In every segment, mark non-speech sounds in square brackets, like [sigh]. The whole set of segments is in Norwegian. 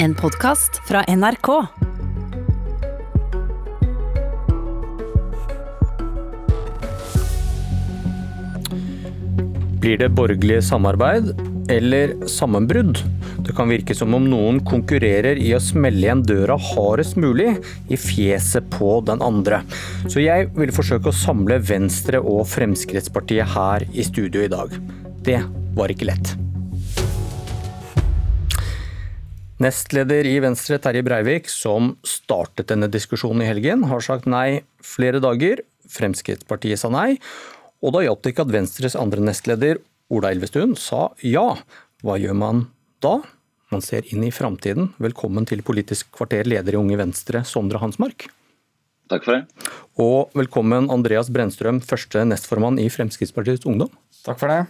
En podkast fra NRK. Blir det borgerlig samarbeid eller sammenbrudd? Det kan virke som om noen konkurrerer i å smelle igjen døra hardest mulig i fjeset på den andre. Så jeg vil forsøke å samle Venstre og Fremskrittspartiet her i studio i dag. Det var ikke lett. Nestleder i Venstre, Terje Breivik, som startet denne diskusjonen i helgen, har sagt nei flere dager. Fremskrittspartiet sa nei. Og da hjalp det ikke at Venstres andre nestleder, Ola Elvestuen, sa ja. Hva gjør man da? Man ser inn i framtiden. Velkommen til Politisk kvarter, leder i Unge Venstre, Sondre Hansmark. Takk for det. Og velkommen Andreas Brennstrøm, første nestformann i Fremskrittspartiets Ungdom. Takk for det.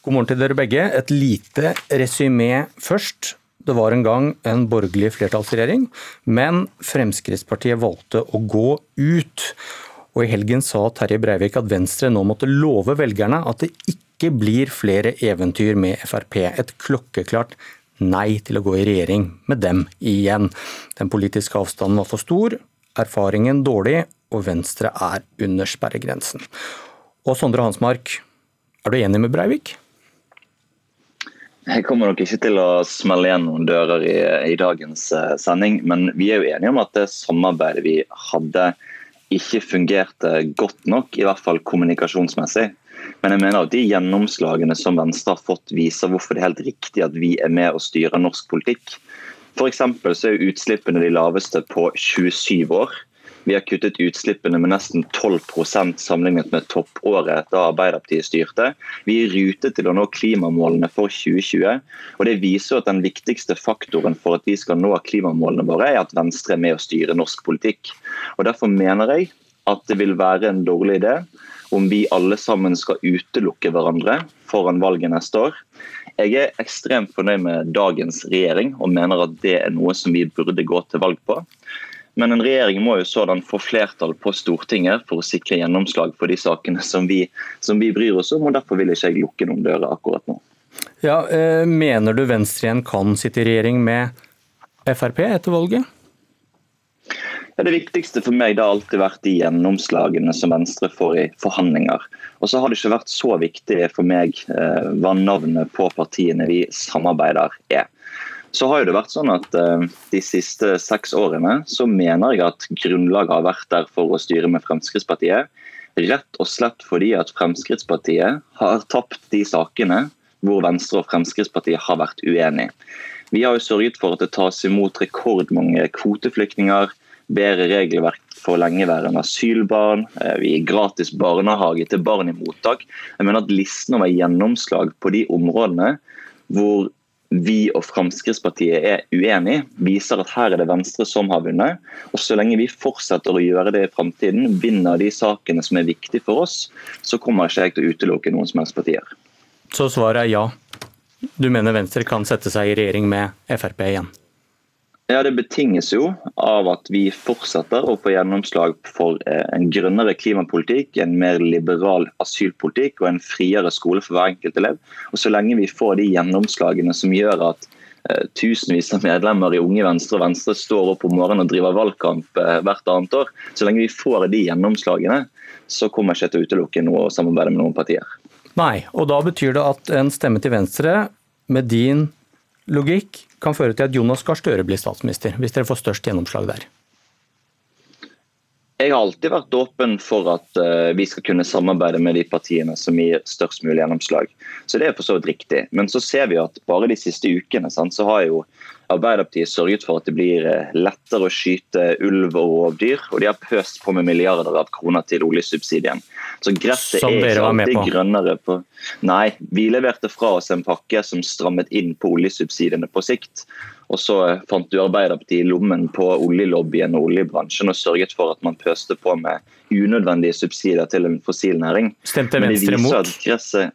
God morgen til dere begge. Et lite resymé først. Det var en gang en borgerlig flertallsregjering, men Fremskrittspartiet valgte å gå ut. Og i helgen sa Terje Breivik at Venstre nå måtte love velgerne at det ikke blir flere eventyr med Frp. Et klokkeklart nei til å gå i regjering med dem igjen. Den politiske avstanden var for stor, erfaringen dårlig, og Venstre er under sperregrensen. Og Sondre Hansmark, er du enig med Breivik? Jeg kommer nok ikke til å smelle igjen noen dører i, i dagens uh, sending, men vi er jo enige om at det samarbeidet vi hadde ikke fungerte godt nok, i hvert fall kommunikasjonsmessig. Men jeg mener at de gjennomslagene som Venstre har fått, viser hvorfor det er helt riktig at vi er med og styrer norsk politikk. F.eks. så er utslippene de laveste på 27 år. Vi har kuttet utslippene med nesten 12% sammenlignet med toppåret da Arbeiderpartiet styrte. Vi er i rute til å nå klimamålene for 2020. og Det viser at den viktigste faktoren for at vi skal nå klimamålene våre, er at Venstre er med å styre norsk politikk. Og Derfor mener jeg at det vil være en dårlig idé om vi alle sammen skal utelukke hverandre foran valget neste år. Jeg er ekstremt fornøyd med dagens regjering og mener at det er noe som vi burde gå til valg på. Men en regjering må jo sådan få flertall på Stortinget for å sikre gjennomslag for de sakene som vi, som vi bryr oss om, og derfor vil ikke jeg lukke noen dører akkurat nå. Ja, eh, Mener du Venstre igjen kan sitte i regjering med Frp etter valget? Ja, det viktigste for meg har alltid vært de gjennomslagene som Venstre får i forhandlinger. Og så har det ikke vært så viktig for meg eh, hva navnet på partiene vi samarbeider er. Så har det vært sånn at eh, De siste seks årene så mener jeg at grunnlaget har vært der for å styre med Fremskrittspartiet. Rett og slett fordi at Fremskrittspartiet har tapt de sakene hvor Venstre og Fremskrittspartiet har vært uenige. Vi har jo sørget for at det tas imot rekordmange kvoteflyktninger, bedre regelverk for lengeværende asylbarn, eh, vi gir gratis barnehage til barn i mottak. Jeg mener at Listen over gjennomslag på de områdene hvor vi og Fremskrittspartiet er uenige, viser at her er det Venstre som har vunnet. Og Så lenge vi fortsetter å gjøre det i fremtiden, vinner de sakene som er viktige for oss, så kommer ikke jeg til å utelukke noen som helst partier. Så svaret er ja. Du mener Venstre kan sette seg i regjering med Frp igjen? Ja, Det betinges jo av at vi fortsetter å få gjennomslag for eh, en grønnere klimapolitikk, en mer liberal asylpolitikk og en friere skole for hver enkelt elev. Og Så lenge vi får de gjennomslagene som gjør at eh, tusenvis av medlemmer i Unge Venstre og Venstre står opp om morgenen og driver valgkamp eh, hvert annet år, så lenge vi får de gjennomslagene, så kommer jeg ikke til å utelukke noe å samarbeide med noen partier. Nei, og da betyr det at en stemme til Venstre med din logikk kan føre til at Jonas Gahr Støre blir statsminister, hvis dere får størst gjennomslag der? Jeg har alltid vært åpen for at uh, vi skal kunne samarbeide med de partiene som gir størst mulig gjennomslag. Så det er for så vidt riktig. Men så ser vi at bare de siste ukene sant, så har jo Arbeiderpartiet sørget for at det blir eh, lettere å skyte ulv og rovdyr. Og de har pøst på med milliarder av kroner til oljesubsidien. Så gresset er ikke alltid grønnere på Nei, vi leverte fra oss en pakke som strammet inn på oljesubsidiene på sikt. Og så fant du Arbeiderpartiet i lommen på oljelobbyen og oljebransjen og sørget for at man pøste på med unødvendige subsidier til en fossil næring. Stemte Venstre mot? Gresset,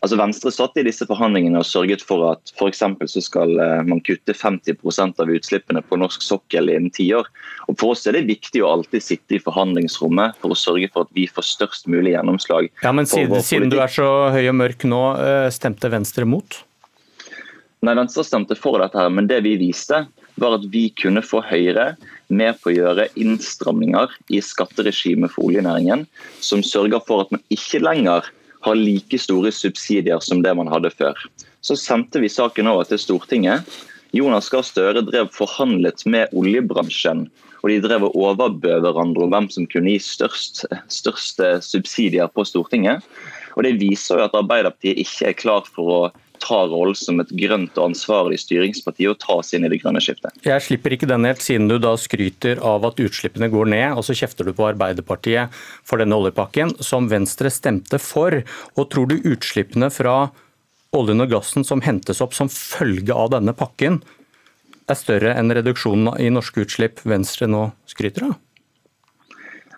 altså Venstre satt i disse forhandlingene og sørget for at for så skal eh, man kutte 50% av utslippene på norsk sokkel innen tiår. For oss er det viktig å alltid sitte i forhandlingsrommet for å sørge for at vi får størst mulig gjennomslag. Ja, men Siden, siden du er så høy og mørk nå, eh, stemte Venstre mot? Nei, Venstre stemte for dette, her, men det vi viste, var at vi kunne få Høyre med på å gjøre innstramninger i skatteregimet for oljenæringen, som sørger for at man ikke lenger har like store subsidier som det man hadde før. Så sendte vi saken over til Stortinget. Jonas Gahr Støre drev forhandlet med oljebransjen, og de drev og overbød hverandre om hvem som kunne gi størst, største subsidier på Stortinget. Og Det viser jo at Arbeiderpartiet ikke er klar for å ta rollen som et grønt og ansvarlig styringsparti og ta oss inn i det grønne skiftet. Jeg slipper ikke den helt, siden du da skryter av at utslippene går ned, og så kjefter du på Arbeiderpartiet for denne oljepakken, som Venstre stemte for. Og tror du utslippene fra oljen og gassen som hentes opp som følge av denne pakken, er større enn reduksjonen i norske utslipp Venstre nå skryter av?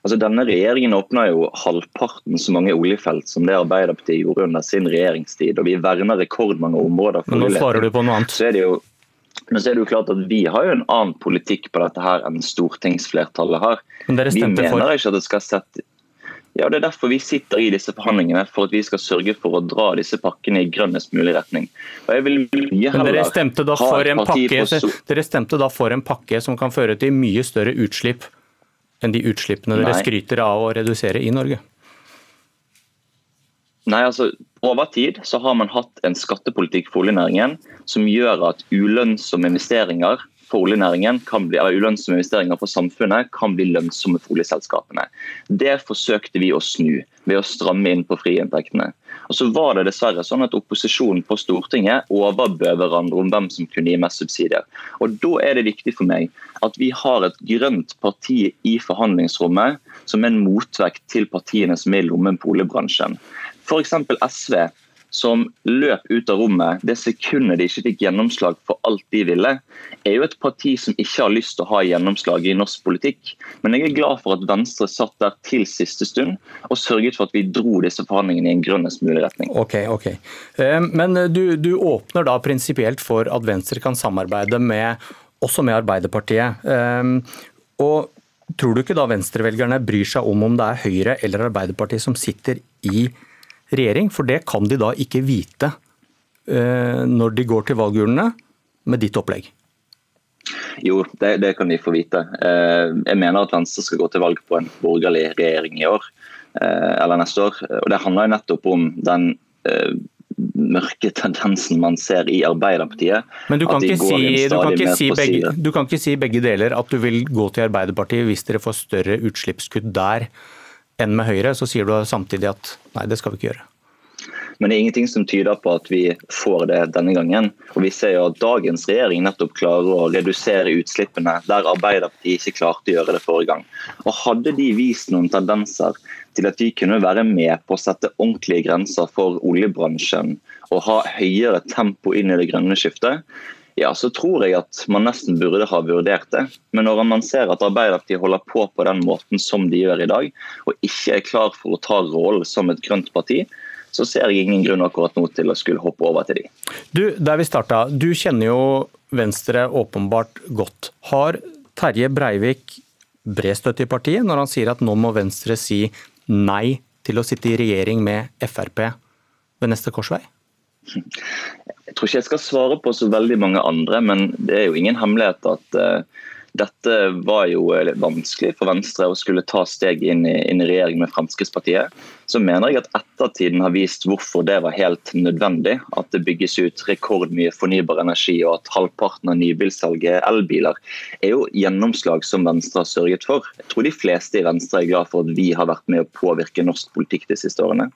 Altså, denne Regjeringen åpna jo halvparten så mange oljefelt som det Arbeiderpartiet gjorde under sin regjeringstid. og Vi verner rekordmange områder. Men nå svarer du på noe annet. Så er det jo men så er det jo klart at Vi har jo en annen politikk på dette her enn stortingsflertallet har. Men dere stemte vi mener for... ikke at det skal sette ja, Det er derfor vi sitter i disse forhandlingene, for at vi skal sørge for å dra disse pakkene i grønnest mulig retning. Men dere stemte, for en pakke, dere stemte da for en pakke som kan føre til mye større utslipp enn de utslippene dere Nei. skryter av å redusere i Norge? Nei, altså Over tid så har man hatt en skattepolitikk for oljenæringen som gjør at ulønnsomme investeringer for oljenæringen kan bli, eller ulønnsomme investeringer for samfunnet kan bli lønnsomme for oljeselskapene. Det forsøkte vi å snu ved å stramme inn på friinntektene. Og så var det dessverre sånn at Opposisjonen på Stortinget overbød hverandre om hvem som kunne gi mest subsidier. Og Da er det viktig for meg at vi har et grønt parti i forhandlingsrommet som en motvekt til partiene som er i lommen på oljebransjen. F.eks. SV som løp ut av rommet det sekundet de ikke fikk gjennomslag for alt de ville, er jo et parti som ikke har lyst til å ha gjennomslag i norsk politikk. Men jeg er glad for at Venstre satt der til siste stund og sørget for at vi dro disse forhandlingene i en grønnest mulig retning. Ok, ok. Eh, men du, du åpner da prinsipielt for at Venstre kan samarbeide med, også med Arbeiderpartiet. Eh, og Tror du ikke da venstrevelgerne bryr seg om om det er Høyre eller Arbeiderpartiet som sitter i regjering, for det kan de da ikke vite eh, når de går til valgurnene med ditt opplegg? Jo, det, det, kan de få vite. Eh, jeg mener at Venstre skal gå til valg på en borgerlig regjering i år, eh, eller neste år. Og Det handler jo nettopp om den mørke tendensen man ser i Arbeiderpartiet. Men du kan, ikke si, du, kan ikke si begge, du kan ikke si begge deler, at du vil gå til Arbeiderpartiet hvis dere får større utslippskutt der enn med Høyre, så sier du samtidig at nei, det skal vi ikke gjøre. Men det er ingenting som tyder på at vi får det denne gangen. Og Vi ser jo at dagens regjering nettopp klarer å redusere utslippene der Arbeiderpartiet ikke klarte å gjøre det forrige gang. Og Hadde de vist noen tendenser til at vi kunne være med på å sette ordentlige grenser for oljebransjen og ha høyere tempo inn i det grønne skiftet, ja, så tror jeg at man nesten burde ha vurdert det. Men når man ser at Arbeiderpartiet holder på på den måten som de gjør i dag, og ikke er klar for å ta rollen som et grønt parti, så ser jeg ingen grunn akkurat nå til å skulle hoppe over til de. Du, der vi starta, du kjenner jo Venstre åpenbart godt. Har Terje Breivik bred støtte i partiet når han sier at nå må Venstre si nei til å sitte i regjering med Frp ved neste korsvei? [laughs] Jeg tror ikke jeg skal svare på så veldig mange andre, men det er jo ingen hemmelighet at uh, dette var jo eh, vanskelig for Venstre å skulle ta steg inn i, inn i regjering med Fremskrittspartiet. Så mener jeg at ettertiden har vist hvorfor det var helt nødvendig. At det bygges ut rekordmye fornybar energi, og at halvparten av nybilsalget elbiler er jo gjennomslag som Venstre har sørget for. Jeg tror de fleste i Venstre er glad for at vi har vært med å påvirke norsk politikk de siste årene.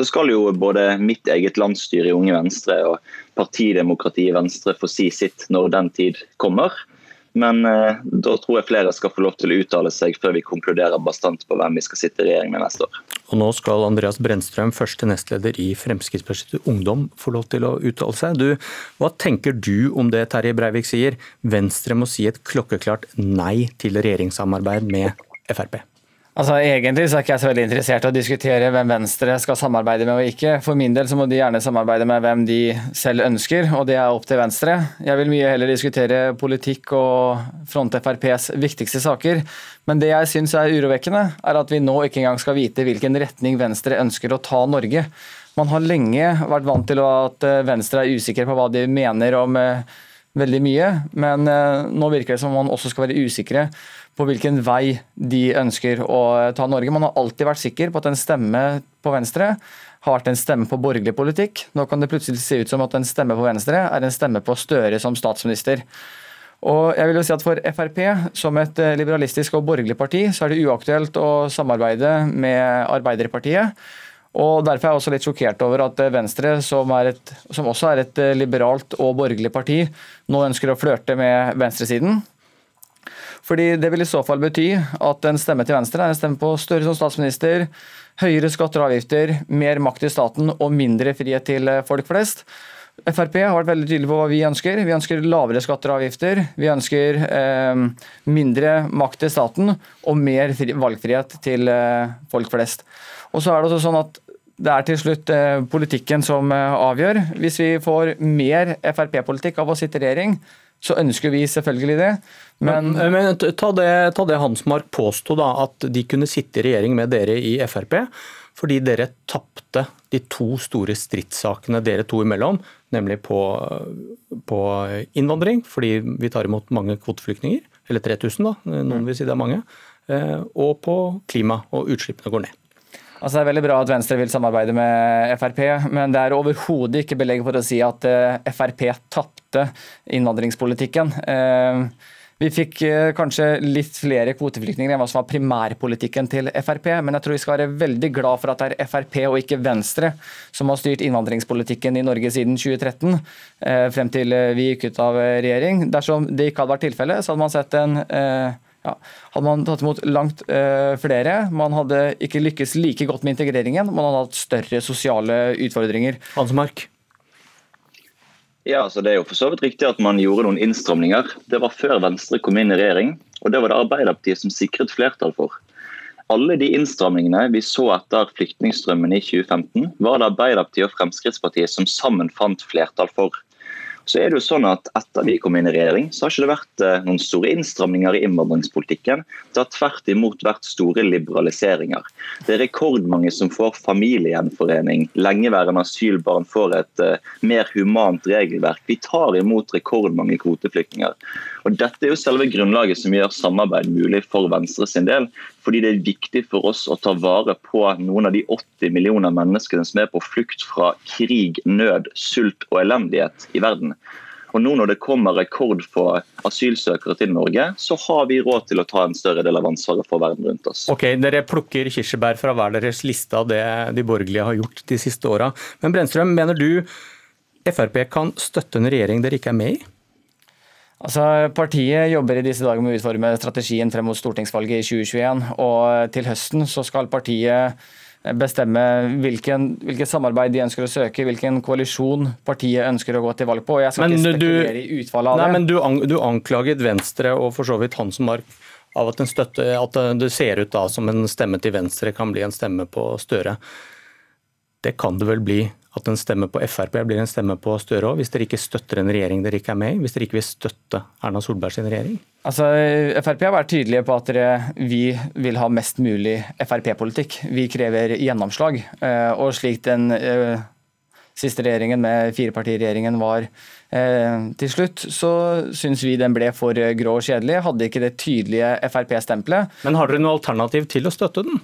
Så skal jo både mitt eget landsstyre i Unge Venstre og partidemokratiet i Venstre få si sitt når den tid kommer. Men eh, da tror jeg flere skal få lov til å uttale seg før vi konkluderer bastant på hvem vi skal sitte i regjering med neste år. Og Nå skal Andreas Brennstrøm, første nestleder i Fremskrittspartiet Ungdom, få lov til å uttale seg. Du, hva tenker du om det Terje Breivik sier? Venstre må si et klokkeklart nei til regjeringssamarbeid med Frp. Altså Egentlig så er ikke jeg så veldig interessert i å diskutere hvem Venstre skal samarbeide med og ikke. For min del så må de gjerne samarbeide med hvem de selv ønsker, og det er opp til Venstre. Jeg vil mye heller diskutere politikk og fronte FrPs viktigste saker. Men det jeg syns er urovekkende, er at vi nå ikke engang skal vite hvilken retning Venstre ønsker å ta Norge. Man har lenge vært vant til at Venstre er usikker på hva de mener om eh, veldig mye, men nå virker det som man også skal være usikre på hvilken vei de ønsker å ta Norge. Man har alltid vært sikker på at en stemme på Venstre har vært en stemme på borgerlig politikk. Nå kan det plutselig se ut som at en stemme på Venstre er en stemme på Støre som statsminister. Og jeg vil jo si at For Frp, som et eh, liberalistisk og borgerlig parti, så er det uaktuelt å samarbeide med Arbeiderpartiet. Og Derfor er jeg også litt sjokkert over at Venstre, som, et, som også er et eh, liberalt og borgerlig parti, nå ønsker å flørte med venstresiden. Fordi Det vil i så fall bety at en stemme til Venstre er en stemme på Støre som statsminister, høyere skatter og avgifter, mer makt i staten og mindre frihet til folk flest. Frp har vært veldig tydelig på hva vi ønsker. Vi ønsker lavere skatter og avgifter. Vi ønsker eh, mindre makt til staten og mer valgfrihet til eh, folk flest. Og så er det også sånn at det er til slutt eh, politikken som eh, avgjør. Hvis vi får mer Frp-politikk av å sitte i regjering, så ønsker vi selvfølgelig det. Men, men, men ta, det, ta det Hansmark påsto, da, at de kunne sitte i regjering med dere i Frp. Fordi dere tapte de to store stridssakene dere to imellom, nemlig på, på, innvandring, fordi vi tar imot mange kvoteflyktninger, eller 3000 da, noen vil si det er mange, eh, og på klima, og utslippene går ned. Altså Det er veldig bra at Venstre vil samarbeide med Frp, men det er overhodet ikke belegg for å si at eh, Frp tapte innvandringspolitikken. Eh, vi fikk eh, kanskje litt flere kvoteflyktninger enn hva som var primærpolitikken til Frp, men jeg tror vi skal være veldig glad for at det er Frp og ikke Venstre som har styrt innvandringspolitikken i Norge siden 2013, frem til vi gikk ut av regjering. Dersom det ikke hadde vært tilfellet, så hadde man sett en ja, hadde man tatt imot langt uh, flere, man hadde ikke lykkes like godt med integreringen, man hadde hatt større sosiale utfordringer. Hans Mark? Ja, altså Det er jo for så vidt riktig at man gjorde noen innstramninger. Det var før Venstre kom inn i regjering, og det var det Arbeiderpartiet som sikret flertall for. Alle de innstramningene vi så etter flyktningstrømmen i 2015, var det Arbeiderpartiet og Fremskrittspartiet som sammen fant flertall for. Så er det jo sånn at Etter vi kom inn i regjering, så har ikke det vært eh, noen store innstramninger i innvandringspolitikken. Det har tvert imot vært store liberaliseringer. Det er rekordmange som får familiegjenforening. Lengeværende asylbarn får et uh, mer humant regelverk. Vi tar imot rekordmange kvoteflyktninger. Og Dette er jo selve grunnlaget som gjør samarbeid mulig for Venstre sin del. Fordi det er viktig for oss å ta vare på noen av de 80 millioner menneskene som er på flukt fra krig, nød, sult og elendighet i verden. Og nå når det kommer rekord for asylsøkere til Norge, så har vi råd til å ta en større del av ansvaret for verden rundt oss. Ok, Dere plukker kirsebær fra hver deres liste av det de borgerlige har gjort de siste åra. Men Brennstrøm, mener du Frp kan støtte en regjering dere ikke er med i? Altså, Partiet jobber i disse dager med å utforme strategien frem mot stortingsvalget i 2021. og Til høsten så skal partiet bestemme hvilken, hvilket samarbeid de ønsker å søke, hvilken koalisjon partiet ønsker å gå til valg på. og Jeg skal men ikke spekulere i utfallet av nei, det. Men du, du anklaget Venstre og for så vidt Hansen Mark av at, støtte, at det ser ut da som en stemme til Venstre kan bli en stemme på Støre. Det kan det vel bli at en stemme på Frp blir en stemme på Støre òg, hvis dere ikke støtter en regjering dere ikke er med i? Hvis dere ikke vil støtte Erna Solberg sin regjering? Altså, Frp har vært tydelige på at vi vil ha mest mulig Frp-politikk. Vi krever gjennomslag. Eh, og slik den eh, siste regjeringen med firepartiregjeringen var eh, til slutt, så syns vi den ble for grå og kjedelig. Hadde ikke det tydelige Frp-stempelet. Men har dere noe alternativ til å støtte den?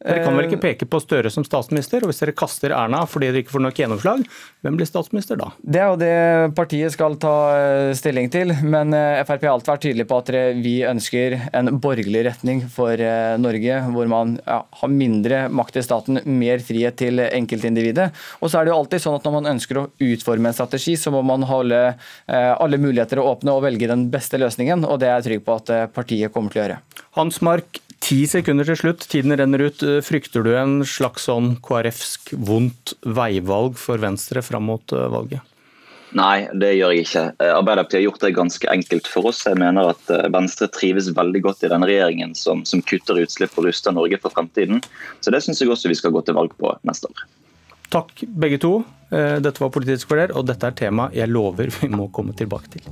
Dere kan vel ikke peke på Støre som statsminister, og hvis dere kaster Erna fordi dere ikke får nok gjennomslag, hvem blir statsminister da? Det er jo det partiet skal ta eh, stilling til, men eh, Frp har alltid vært tydelig på at vi ønsker en borgerlig retning for eh, Norge, hvor man ja, har mindre makt i staten, mer frihet til enkeltindividet. Og så er det jo alltid sånn at når man ønsker å utforme en strategi, så må man holde alle muligheter å åpne og velge den beste løsningen, og det er jeg trygg på at partiet kommer til å gjøre. Hansmark, Ti sekunder til slutt, tiden renner ut. Frykter du en slags sånn KrFsk vondt veivalg for Venstre fram mot eh, valget? Nei, det gjør jeg ikke. Eh, Arbeiderpartiet har gjort det ganske enkelt for oss. Jeg mener at eh, Venstre trives veldig godt i denne regjeringen som, som kutter utslipp og ruster Norge for fremtiden. Så det syns jeg også vi skal gå til valg på neste år. Takk begge to. Dette var Politisk kvarter, og dette er tema jeg lover vi må komme tilbake til.